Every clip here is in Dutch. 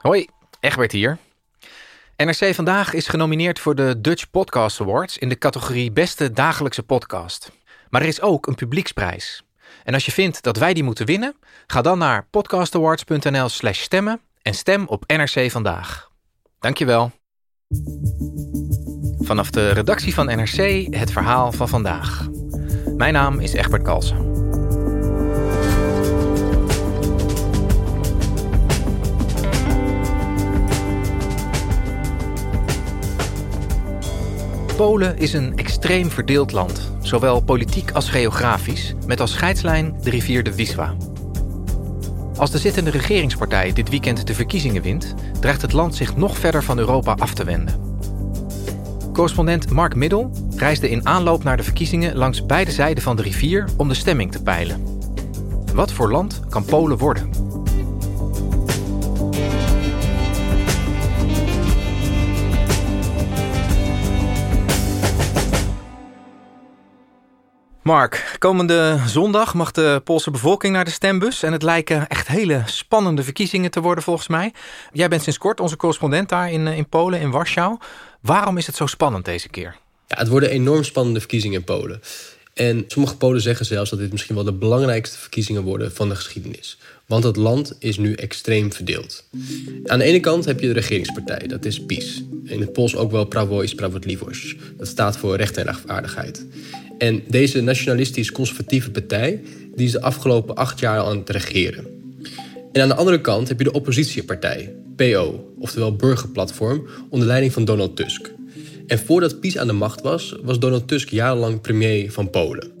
Hoi, Egbert hier. NRC Vandaag is genomineerd voor de Dutch Podcast Awards in de categorie Beste Dagelijkse Podcast. Maar er is ook een publieksprijs. En als je vindt dat wij die moeten winnen, ga dan naar podcastawards.nl slash stemmen en stem op NRC Vandaag. Dankjewel. Vanaf de redactie van NRC het verhaal van vandaag. Mijn naam is Egbert Kalsen. Polen is een extreem verdeeld land, zowel politiek als geografisch, met als scheidslijn de rivier de Wisła. Als de zittende regeringspartij dit weekend de verkiezingen wint, dreigt het land zich nog verder van Europa af te wenden. Correspondent Mark Middel reisde in aanloop naar de verkiezingen langs beide zijden van de rivier om de stemming te peilen. Wat voor land kan Polen worden? Mark, komende zondag mag de Poolse bevolking naar de stembus. En het lijken echt hele spannende verkiezingen te worden volgens mij. Jij bent sinds kort onze correspondent daar in, eh, in Polen, in Warschau. Waarom is het zo spannend deze keer? Ja, het worden enorm spannende verkiezingen in Polen. En sommige Polen zeggen zelfs dat dit misschien wel de belangrijkste verkiezingen worden van de geschiedenis. Want het land is nu extreem verdeeld. Aan de ene kant heb je de regeringspartij, dat is PiS. In het Pools ook wel Prawo i Sprawiedliwość. Dat staat voor recht en rechtvaardigheid. En deze nationalistisch-conservatieve partij die is de afgelopen acht jaar aan het regeren. En aan de andere kant heb je de oppositiepartij, PO, oftewel Burgerplatform, onder leiding van Donald Tusk. En voordat PiS aan de macht was, was Donald Tusk jarenlang premier van Polen.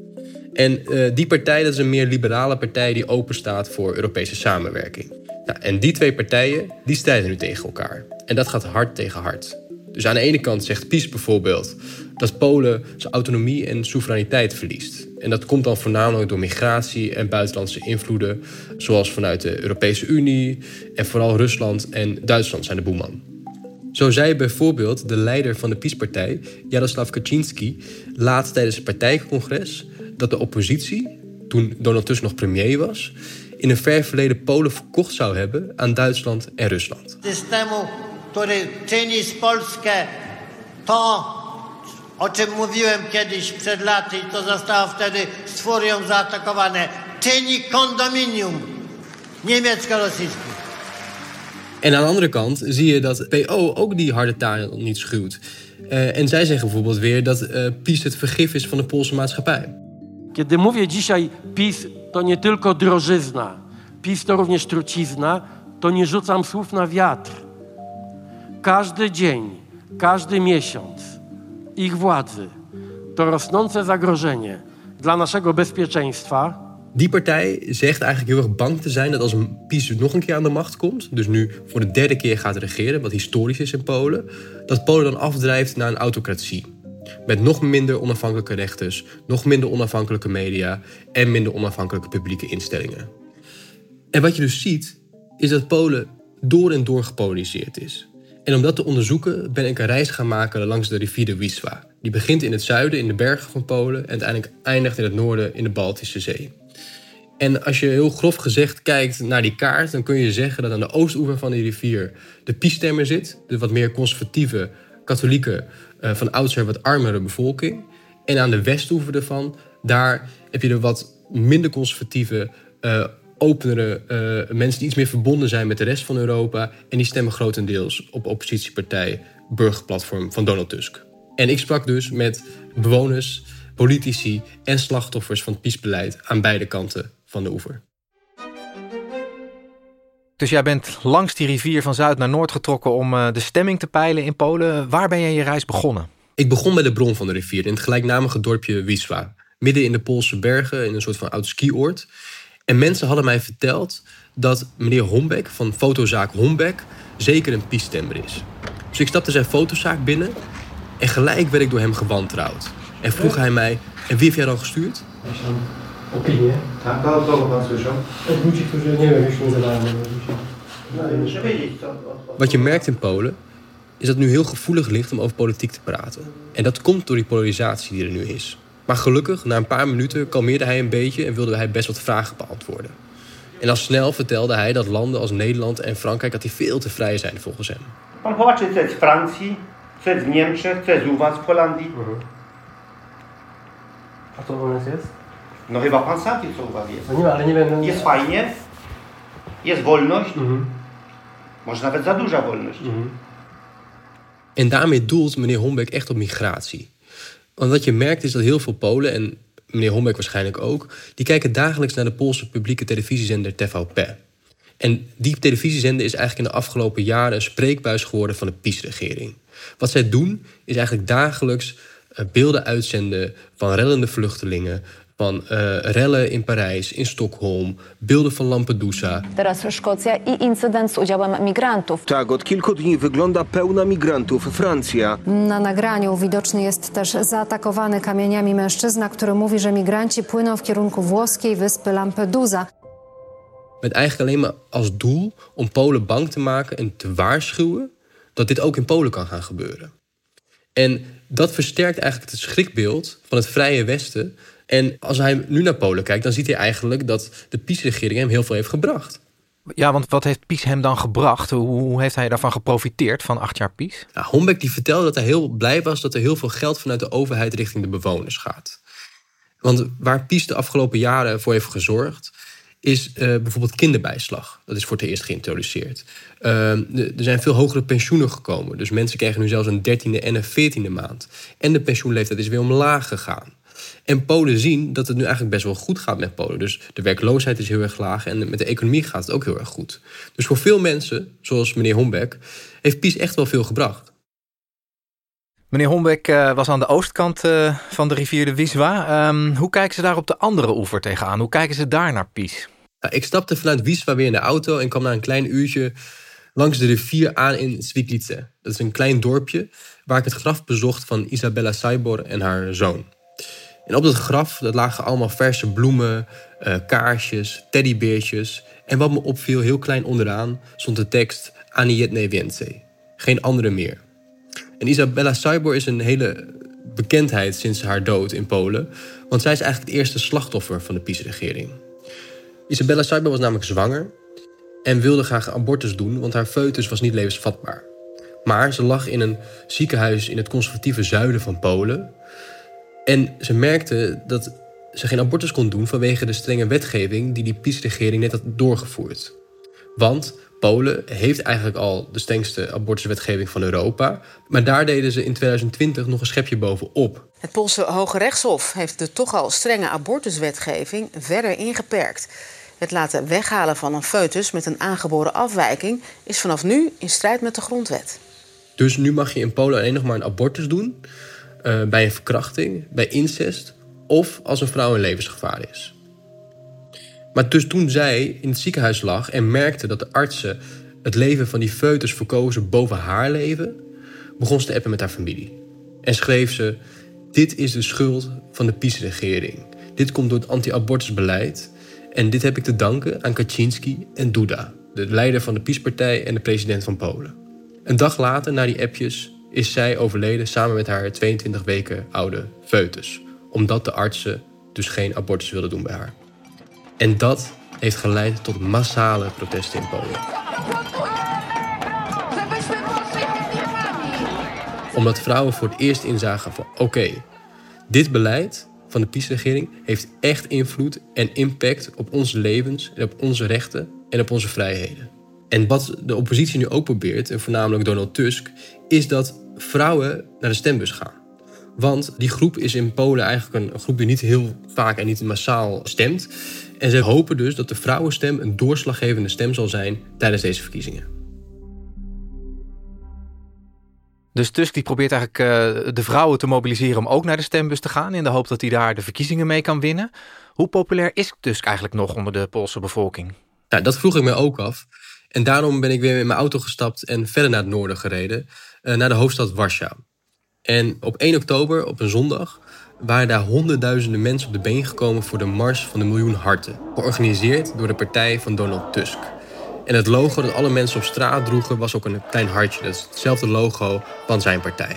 En uh, die partij dat is een meer liberale partij die open staat voor Europese samenwerking. Nou, en die twee partijen die strijden nu tegen elkaar. En dat gaat hard tegen hard. Dus aan de ene kant zegt PiS bijvoorbeeld dat Polen zijn autonomie en soevereiniteit verliest. En dat komt dan voornamelijk door migratie en buitenlandse invloeden, zoals vanuit de Europese Unie en vooral Rusland en Duitsland zijn de boeman. Zo zei bijvoorbeeld de leider van de PiS-partij, Jaroslav Kaczynski, laatst tijdens het partijcongres dat de oppositie, toen Donald Tusk nog premier was, in een ver verleden Polen verkocht zou hebben aan Duitsland en Rusland. Systemu, który czyni z Polskę to, o czym mówiłem kiedyś przed laty i to zostało wtedy z furią zaatakowane, czyni kondominium niemiecko-rosyjski. En aan de andere kant zie je dat PO ook die harde taal niet schuwt. Uh, en zij zeggen bijvoorbeeld weer dat uh, PiS het vergif is van de Poolse maatschappij. Kiedy mówię dzisiaj PiS to nie tylko drożyzna, PiS to również trucizna, to nie rzucam słów na wiatr. Każdy dzień, każdy miesiąc ich władzy to rosnące zagrożenie dla naszego bezpieczeństwa. Die partij zegt eigenlijk heel erg bang te zijn dat als PiS nog een keer aan de macht komt, dus nu voor de derde keer gaat regeren, wat historisch is in Polen, dat Polen dan afdrijft naar een autocratie. Met nog minder onafhankelijke rechters, nog minder onafhankelijke media en minder onafhankelijke publieke instellingen. En wat je dus ziet, is dat Polen door en door gepolariseerd is. En om dat te onderzoeken ben ik een reis gaan maken langs de rivier de Wisła. Die begint in het zuiden, in de bergen van Polen, en uiteindelijk eindigt in het noorden, in de Baltische Zee. En als je heel grof gezegd kijkt naar die kaart, dan kun je zeggen dat aan de oostoever van die rivier de Piestemmer zit, de wat meer conservatieve, katholieke, uh, van oudsher wat armere bevolking. En aan de westoever ervan, daar heb je de wat minder conservatieve, uh, openere uh, mensen die iets meer verbonden zijn met de rest van Europa. En die stemmen grotendeels op oppositiepartij Burgerplatform van Donald Tusk. En ik sprak dus met bewoners, politici en slachtoffers van het PiS-beleid aan beide kanten van de oever. Dus jij bent langs die rivier van zuid naar noord getrokken om uh, de stemming te peilen in Polen. Waar ben je je reis begonnen? Ik begon bij de bron van de rivier in het gelijknamige dorpje Wisła. Midden in de Poolse bergen, in een soort van oud skioord. En mensen hadden mij verteld dat meneer Hombeck van fotozaak Hombeck zeker een piestemmer is. Dus ik stapte zijn fotozaak binnen en gelijk werd ik door hem gewantrouwd. En vroeg hij mij, en wie heeft jij dan gestuurd? Opinie. Tak, to kogo pan słyszał? Od ludzi, którzy, nie wiem, już nie zadałem Wat je merkt in Polen is dat het nu heel gevoelig ligt om over politiek te praten. En dat komt door die polarisatie die er nu is. Maar gelukkig, na een paar minuten, kalmeerde hij een beetje en wilde hij best wat vragen beantwoorden. En al snel vertelde hij dat landen als Nederland en Frankrijk dat die veel te vrij zijn volgens hem. Pan popatrzcie, co jest w Francji, co jest w Niemczech, co jest u was w Holandii. A co u nas jest? No chyba pan sam wie, co u was jest. No nie, ale nie wiem... Jest fajnie, jest wolność, mhm. może nawet za duża wolność. Mhm. En daarmee doelt meneer Hombeck echt op migratie. Want wat je merkt is dat heel veel Polen, en meneer Hombeck waarschijnlijk ook, die kijken dagelijks naar de Poolse publieke televisiezender TVP. En die televisiezender is eigenlijk in de afgelopen jaren een spreekbuis geworden van de PiS-regering. Wat zij doen, is eigenlijk dagelijks eh, beelden uitzenden van rellende vluchtelingen, van uh, rellen in Parijs, in Stockholm, beelden van Lampedusa. Teraz Szkocja i incydent z udziałem migrantów. Tak, od kilku dni wygląda pełna migrantów Francja. Na nagraniu widoczny jest też zaatakowany kamieniami mężczyzna, który mówi, że migranci płyną w kierunku włoskiej wyspy Lampedusa. Met eigenlijk alleen maar als doel om Polen bang te maken en te waarschuwen dat dit ook in Polen kan gaan gebeuren. En dat versterkt eigenlijk het schrikbeeld van het vrije Westen en als hij nu naar Polen kijkt, dan ziet hij eigenlijk dat de PiS-regering hem heel veel heeft gebracht. Ja, want wat heeft PiS hem dan gebracht? Hoe heeft hij daarvan geprofiteerd van acht jaar PiS? Ja, Hombeck die vertelde dat hij heel blij was dat er heel veel geld vanuit de overheid richting de bewoners gaat. Want waar PiS de afgelopen jaren voor heeft gezorgd, is uh, bijvoorbeeld kinderbijslag. Dat is voor het eerst geïntroduceerd. Uh, er zijn veel hogere pensioenen gekomen. Dus mensen krijgen nu zelfs een dertiende en een veertiende maand. En de pensioenleeftijd is weer omlaag gegaan. En Polen zien dat het nu eigenlijk best wel goed gaat met Polen. Dus de werkloosheid is heel erg laag en met de economie gaat het ook heel erg goed. Dus voor veel mensen, zoals meneer Hombeck, heeft PiS echt wel veel gebracht. Meneer Hombeck uh, was aan de oostkant uh, van de rivier de Wiswa. Um, hoe kijken ze daar op de andere oever tegenaan? Hoe kijken ze daar naar PiS? Nou, ik stapte vanuit Wiswa weer in de auto en kwam na een klein uurtje langs de rivier aan in Sviglice. Dat is een klein dorpje waar ik het graf bezocht van Isabella Saibor en haar zoon. En op dat graf dat lagen allemaal verse bloemen, uh, kaarsjes, teddybeertjes. En wat me opviel, heel klein onderaan, stond de tekst Anietne Więcej. Geen andere meer. En Isabella Saibor is een hele bekendheid sinds haar dood in Polen. Want zij is eigenlijk het eerste slachtoffer van de PiS-regering. Isabella Saibor was namelijk zwanger en wilde graag abortus doen, want haar foetus was niet levensvatbaar. Maar ze lag in een ziekenhuis in het conservatieve zuiden van Polen. En ze merkte dat ze geen abortus kon doen vanwege de strenge wetgeving die die PiS-regering net had doorgevoerd. Want Polen heeft eigenlijk al de strengste abortuswetgeving van Europa. Maar daar deden ze in 2020 nog een schepje bovenop. Het Poolse Hoge Rechtshof heeft de toch al strenge abortuswetgeving verder ingeperkt. Het laten weghalen van een foetus met een aangeboren afwijking is vanaf nu in strijd met de grondwet. Dus nu mag je in Polen alleen nog maar een abortus doen uh, bij een verkrachting, bij incest of als een vrouw in levensgevaar is. Maar dus toen zij in het ziekenhuis lag en merkte dat de artsen het leven van die foetus verkozen boven haar leven, begon ze te appen met haar familie. En schreef ze: Dit is de schuld van de PiS-regering. Dit komt door het anti-abortusbeleid. En dit heb ik te danken aan Kaczynski en Duda, de leider van de PiS-partij en de president van Polen. Een dag later, na die appjes, is zij overleden samen met haar 22 weken oude foetus. Omdat de artsen dus geen abortus wilden doen bij haar. En dat heeft geleid tot massale protesten in Polen. Omdat vrouwen voor het eerst inzagen van oké, dit beleid van de PiS-regering heeft echt invloed en impact op onze levens en op onze rechten en op onze vrijheden. En wat de oppositie nu ook probeert, en voornamelijk Donald Tusk, is dat vrouwen naar de stembus gaan. Want die groep is in Polen eigenlijk een groep die niet heel vaak en niet massaal stemt. En ze hopen dus dat de vrouwenstem een doorslaggevende stem zal zijn tijdens deze verkiezingen. Dus Tusk die probeert eigenlijk uh, de vrouwen te mobiliseren om ook naar de stembus te gaan... in de hoop dat hij daar de verkiezingen mee kan winnen. Hoe populair is Tusk eigenlijk nog onder de Poolse bevolking? Nou, dat vroeg ik me ook af. En daarom ben ik weer in mijn auto gestapt en verder naar het noorden gereden... Uh, naar de hoofdstad Warschau. En op 1 oktober, op een zondag, waren daar honderdduizenden mensen op de been gekomen voor de Mars van de Miljoen Harten. Georganiseerd door de partij van Donald Tusk. En het logo dat alle mensen op straat droegen was ook een klein hartje. Dat is hetzelfde logo van zijn partij.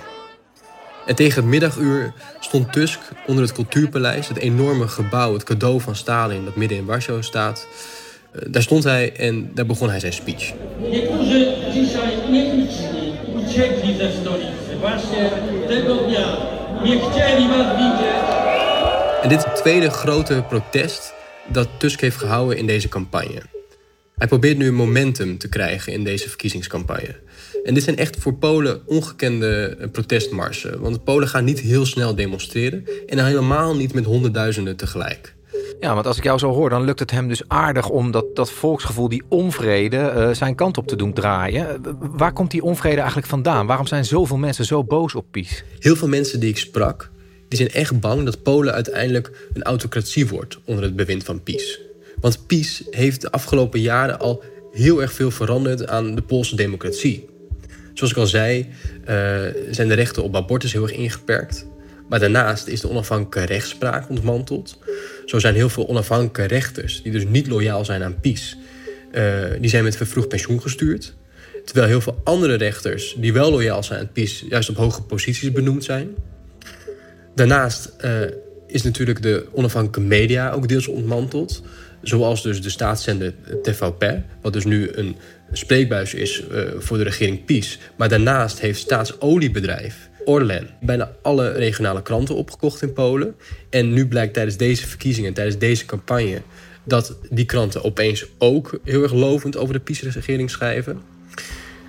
En tegen het middaguur stond Tusk onder het Cultuurpaleis, het enorme gebouw, het cadeau van Stalin dat midden in Warschau staat. Eh, daar stond hij en daar begon hij zijn speech. En dit is het tweede grote protest dat Tusk heeft gehouden in deze campagne. Hij probeert nu momentum te krijgen in deze verkiezingscampagne. En dit zijn echt voor Polen ongekende eh, protestmarsen. Want Polen gaan niet heel snel demonstreren en helemaal niet met honderdduizenden tegelijk. Ja, want als ik jou zo hoor, dan lukt het hem dus aardig om dat, dat volksgevoel, die onvrede, uh, zijn kant op te doen draaien. Waar komt die onvrede eigenlijk vandaan? Waarom zijn zoveel mensen zo boos op PiS? Heel veel mensen die ik sprak, die zijn echt bang dat Polen uiteindelijk een autocratie wordt onder het bewind van PiS. Want PiS heeft de afgelopen jaren al heel erg veel veranderd aan de Poolse democratie. Zoals ik al zei, uh, zijn de rechten op abortus heel erg ingeperkt. Maar daarnaast is de onafhankelijke rechtspraak ontmanteld. Zo zijn heel veel onafhankelijke rechters, die dus niet loyaal zijn aan PiS, uh, die zijn met vervroegd pensioen gestuurd. Terwijl heel veel andere rechters, die wel loyaal zijn aan PiS, juist op hoge posities benoemd zijn. Daarnaast uh, is natuurlijk de onafhankelijke media ook deels ontmanteld. Zoals dus de staatszender TVP, wat dus nu een spreekbuis is uh, voor de regering PiS. Maar daarnaast heeft staatsoliebedrijf Orlen bijna alle regionale kranten opgekocht in Polen. En nu blijkt tijdens deze verkiezingen, tijdens deze campagne... dat die kranten opeens ook heel erg lovend over de PiS-regering schrijven.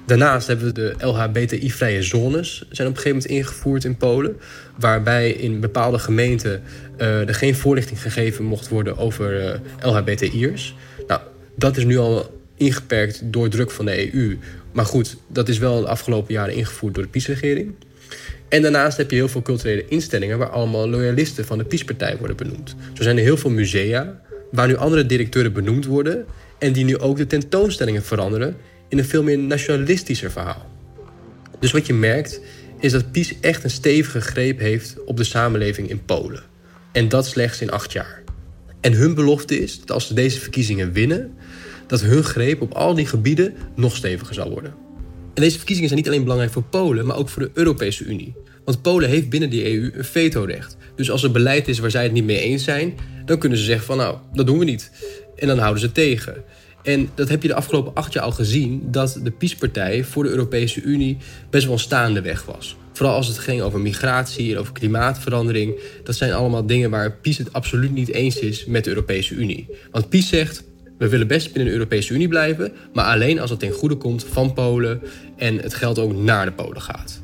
Daarnaast hebben we de LHBTI-vrije zones zijn op een gegeven moment ingevoerd in Polen. Waarbij in bepaalde gemeenten uh, er geen voorlichting gegeven mocht worden over uh, LHBTI'ers. Nou, dat is nu al ingeperkt door druk van de EU. Maar goed, dat is wel de afgelopen jaren ingevoerd door de PiS-regering. En daarnaast heb je heel veel culturele instellingen waar allemaal loyalisten van de PiS-partij worden benoemd. Zo zijn er heel veel musea waar nu andere directeuren benoemd worden en die nu ook de tentoonstellingen veranderen in een veel meer nationalistischer verhaal. Dus wat je merkt is dat PiS echt een stevige greep heeft op de samenleving in Polen. En dat slechts in acht jaar. En hun belofte is dat als ze deze verkiezingen winnen, dat hun greep op al die gebieden nog steviger zal worden. En deze verkiezingen zijn niet alleen belangrijk voor Polen, maar ook voor de Europese Unie. Want Polen heeft binnen die EU een vetorecht. Dus als er beleid is waar zij het niet mee eens zijn, dan kunnen ze zeggen van nou, dat doen we niet. En dan houden ze tegen. En dat heb je de afgelopen acht jaar al gezien, dat de PiS-partij voor de Europese Unie best wel staande weg was. Vooral als het ging over migratie en over klimaatverandering. Dat zijn allemaal dingen waar PiS het absoluut niet eens is met de Europese Unie. Want PiS zegt, we willen best binnen de Europese Unie blijven, maar alleen als het ten goede komt van Polen en het geld ook naar de Polen gaat.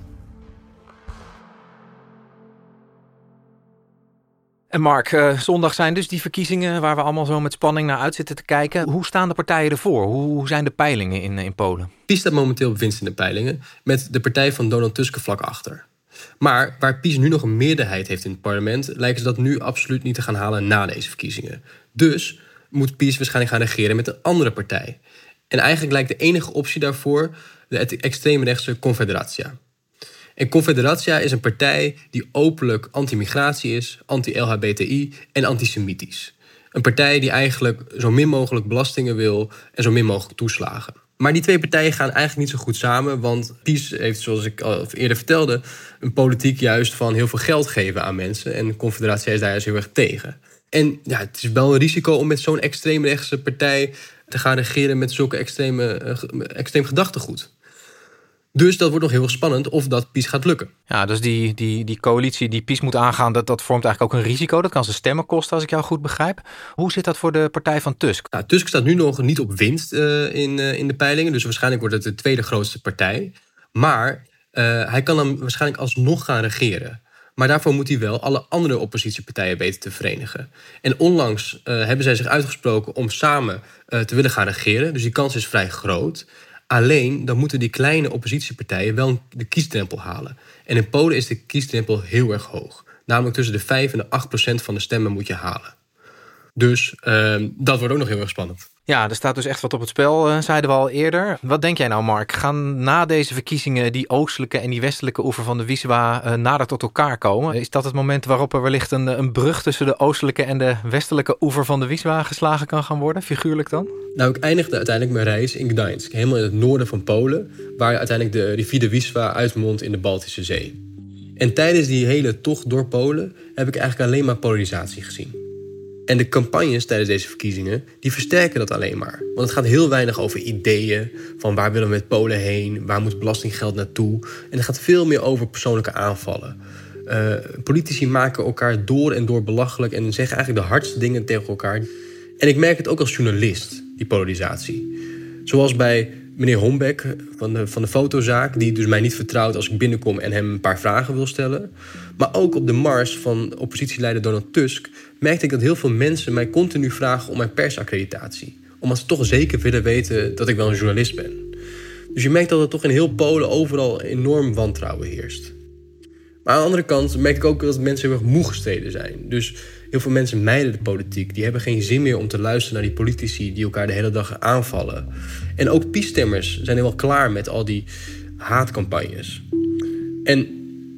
En Mark, uh, zondag zijn dus die verkiezingen waar we allemaal zo met spanning naar uit zitten te kijken. Hoe staan de partijen ervoor? Hoe, hoe zijn de peilingen in, in Polen? PiS staat momenteel op winst in de peilingen, met de partij van Donald Tusk vlak achter. Maar waar PiS nu nog een meerderheid heeft in het parlement, lijken ze dat nu absoluut niet te gaan halen na deze verkiezingen. Dus moet PiS waarschijnlijk gaan regeren met een andere partij. En eigenlijk lijkt de enige optie daarvoor de extreemrechtse Confederatia. En Confederatia is een partij die openlijk anti-migratie is, anti-LHBTI en antisemitisch. Een partij die eigenlijk zo min mogelijk belastingen wil en zo min mogelijk toeslagen. Maar die twee partijen gaan eigenlijk niet zo goed samen, want PiS heeft, zoals ik al eerder vertelde, een politiek juist van heel veel geld geven aan mensen. En de Confederatie is daar juist heel erg tegen. En ja, het is wel een risico om met zo'n extreemrechtse partij te gaan regeren met zulke extreme, uh, extreem gedachtegoed. Dus dat wordt nog heel erg spannend of dat PiS gaat lukken. Ja, dus die, die, die coalitie die PiS moet aangaan, dat, dat vormt eigenlijk ook een risico. Dat kan ze stemmen kosten, als ik jou goed begrijp. Hoe zit dat voor de partij van Tusk? Nou, Tusk staat nu nog niet op winst uh, in, uh, in de peilingen. Dus waarschijnlijk wordt het de tweede grootste partij. Maar uh, hij kan dan waarschijnlijk alsnog gaan regeren. Maar daarvoor moet hij wel alle andere oppositiepartijen weten te verenigen. En onlangs uh, hebben zij zich uitgesproken om samen uh, te willen gaan regeren. Dus die kans is vrij groot. Alleen dan moeten die kleine oppositiepartijen wel de kiesdrempel halen. En in Polen is de kiesdrempel heel erg hoog. Namelijk tussen de 5 en de 8 procent van de stemmen moet je halen. Dus uh, dat wordt ook nog heel erg spannend. Ja, er staat dus echt wat op het spel, uh, zeiden we al eerder. Wat denk jij nou, Mark? Gaan na deze verkiezingen die oostelijke en die westelijke oever van de Wiswa uh, nader tot elkaar komen? Is dat het moment waarop er wellicht een, een brug tussen de oostelijke en de westelijke oever van de Wiswa geslagen kan gaan worden, figuurlijk dan? Nou, ik eindigde uiteindelijk mijn reis in Gdańsk, helemaal in het noorden van Polen, waar uiteindelijk de rivier de Wiswa uitmondt in de Baltische Zee. En tijdens die hele tocht door Polen heb ik eigenlijk alleen maar polarisatie gezien. En de campagnes tijdens deze verkiezingen, die versterken dat alleen maar. Want het gaat heel weinig over ideeën, van waar willen we met Polen heen, waar moet belastinggeld naartoe. En het gaat veel meer over persoonlijke aanvallen. Uh, politici maken elkaar door en door belachelijk en zeggen eigenlijk de hardste dingen tegen elkaar. En ik merk het ook als journalist, die polarisatie. Zoals bij meneer Hombeck van de, van de fotozaak, die dus mij niet vertrouwt als ik binnenkom en hem een paar vragen wil stellen. Maar ook op de mars van oppositieleider Donald Tusk merkte ik dat heel veel mensen mij continu vragen om mijn persaccreditatie. Omdat ze toch zeker willen weten dat ik wel een journalist ben. Dus je merkt dat er toch in heel Polen overal enorm wantrouwen heerst. Maar aan de andere kant merk ik ook dat mensen heel erg moe gestreden zijn. Dus heel veel mensen mijden de politiek. Die hebben geen zin meer om te luisteren naar die politici die elkaar de hele dag aanvallen. En ook piestemmers zijn helemaal klaar met al die haatcampagnes. En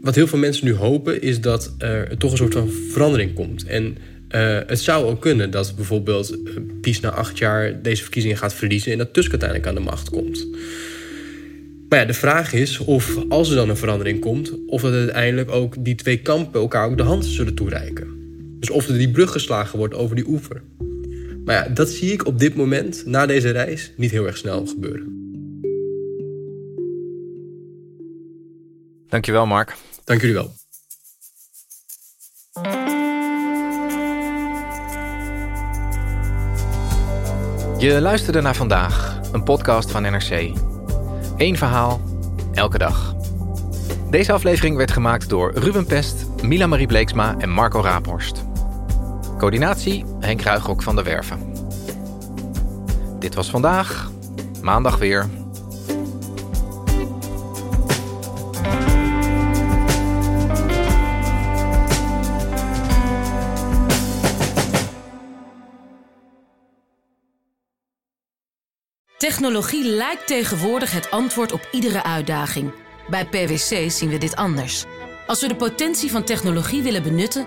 wat heel veel mensen nu hopen is dat er toch een soort van verandering komt. En uh, het zou ook kunnen dat bijvoorbeeld uh, PiS na acht jaar deze verkiezingen gaat verliezen en dat Tusk uiteindelijk aan de macht komt. Maar ja, de vraag is of als er dan een verandering komt, of dat uiteindelijk ook die twee kampen elkaar ook de hand zullen toereiken. Dus of er die brug geslagen wordt over die oever. Maar ja, dat zie ik op dit moment, na deze reis, niet heel erg snel gebeuren. Dankjewel, Mark. Dank jullie wel. Je luisterde naar vandaag, een podcast van NRC. Eén verhaal, elke dag. Deze aflevering werd gemaakt door Ruben Pest, Mila Marie Bleeksma en Marco Raaphorst. Coördinatie Henk Ruigrok van der Werven. Dit was vandaag, maandag weer. Technologie lijkt tegenwoordig het antwoord op iedere uitdaging. Bij PwC zien we dit anders. Als we de potentie van technologie willen benutten,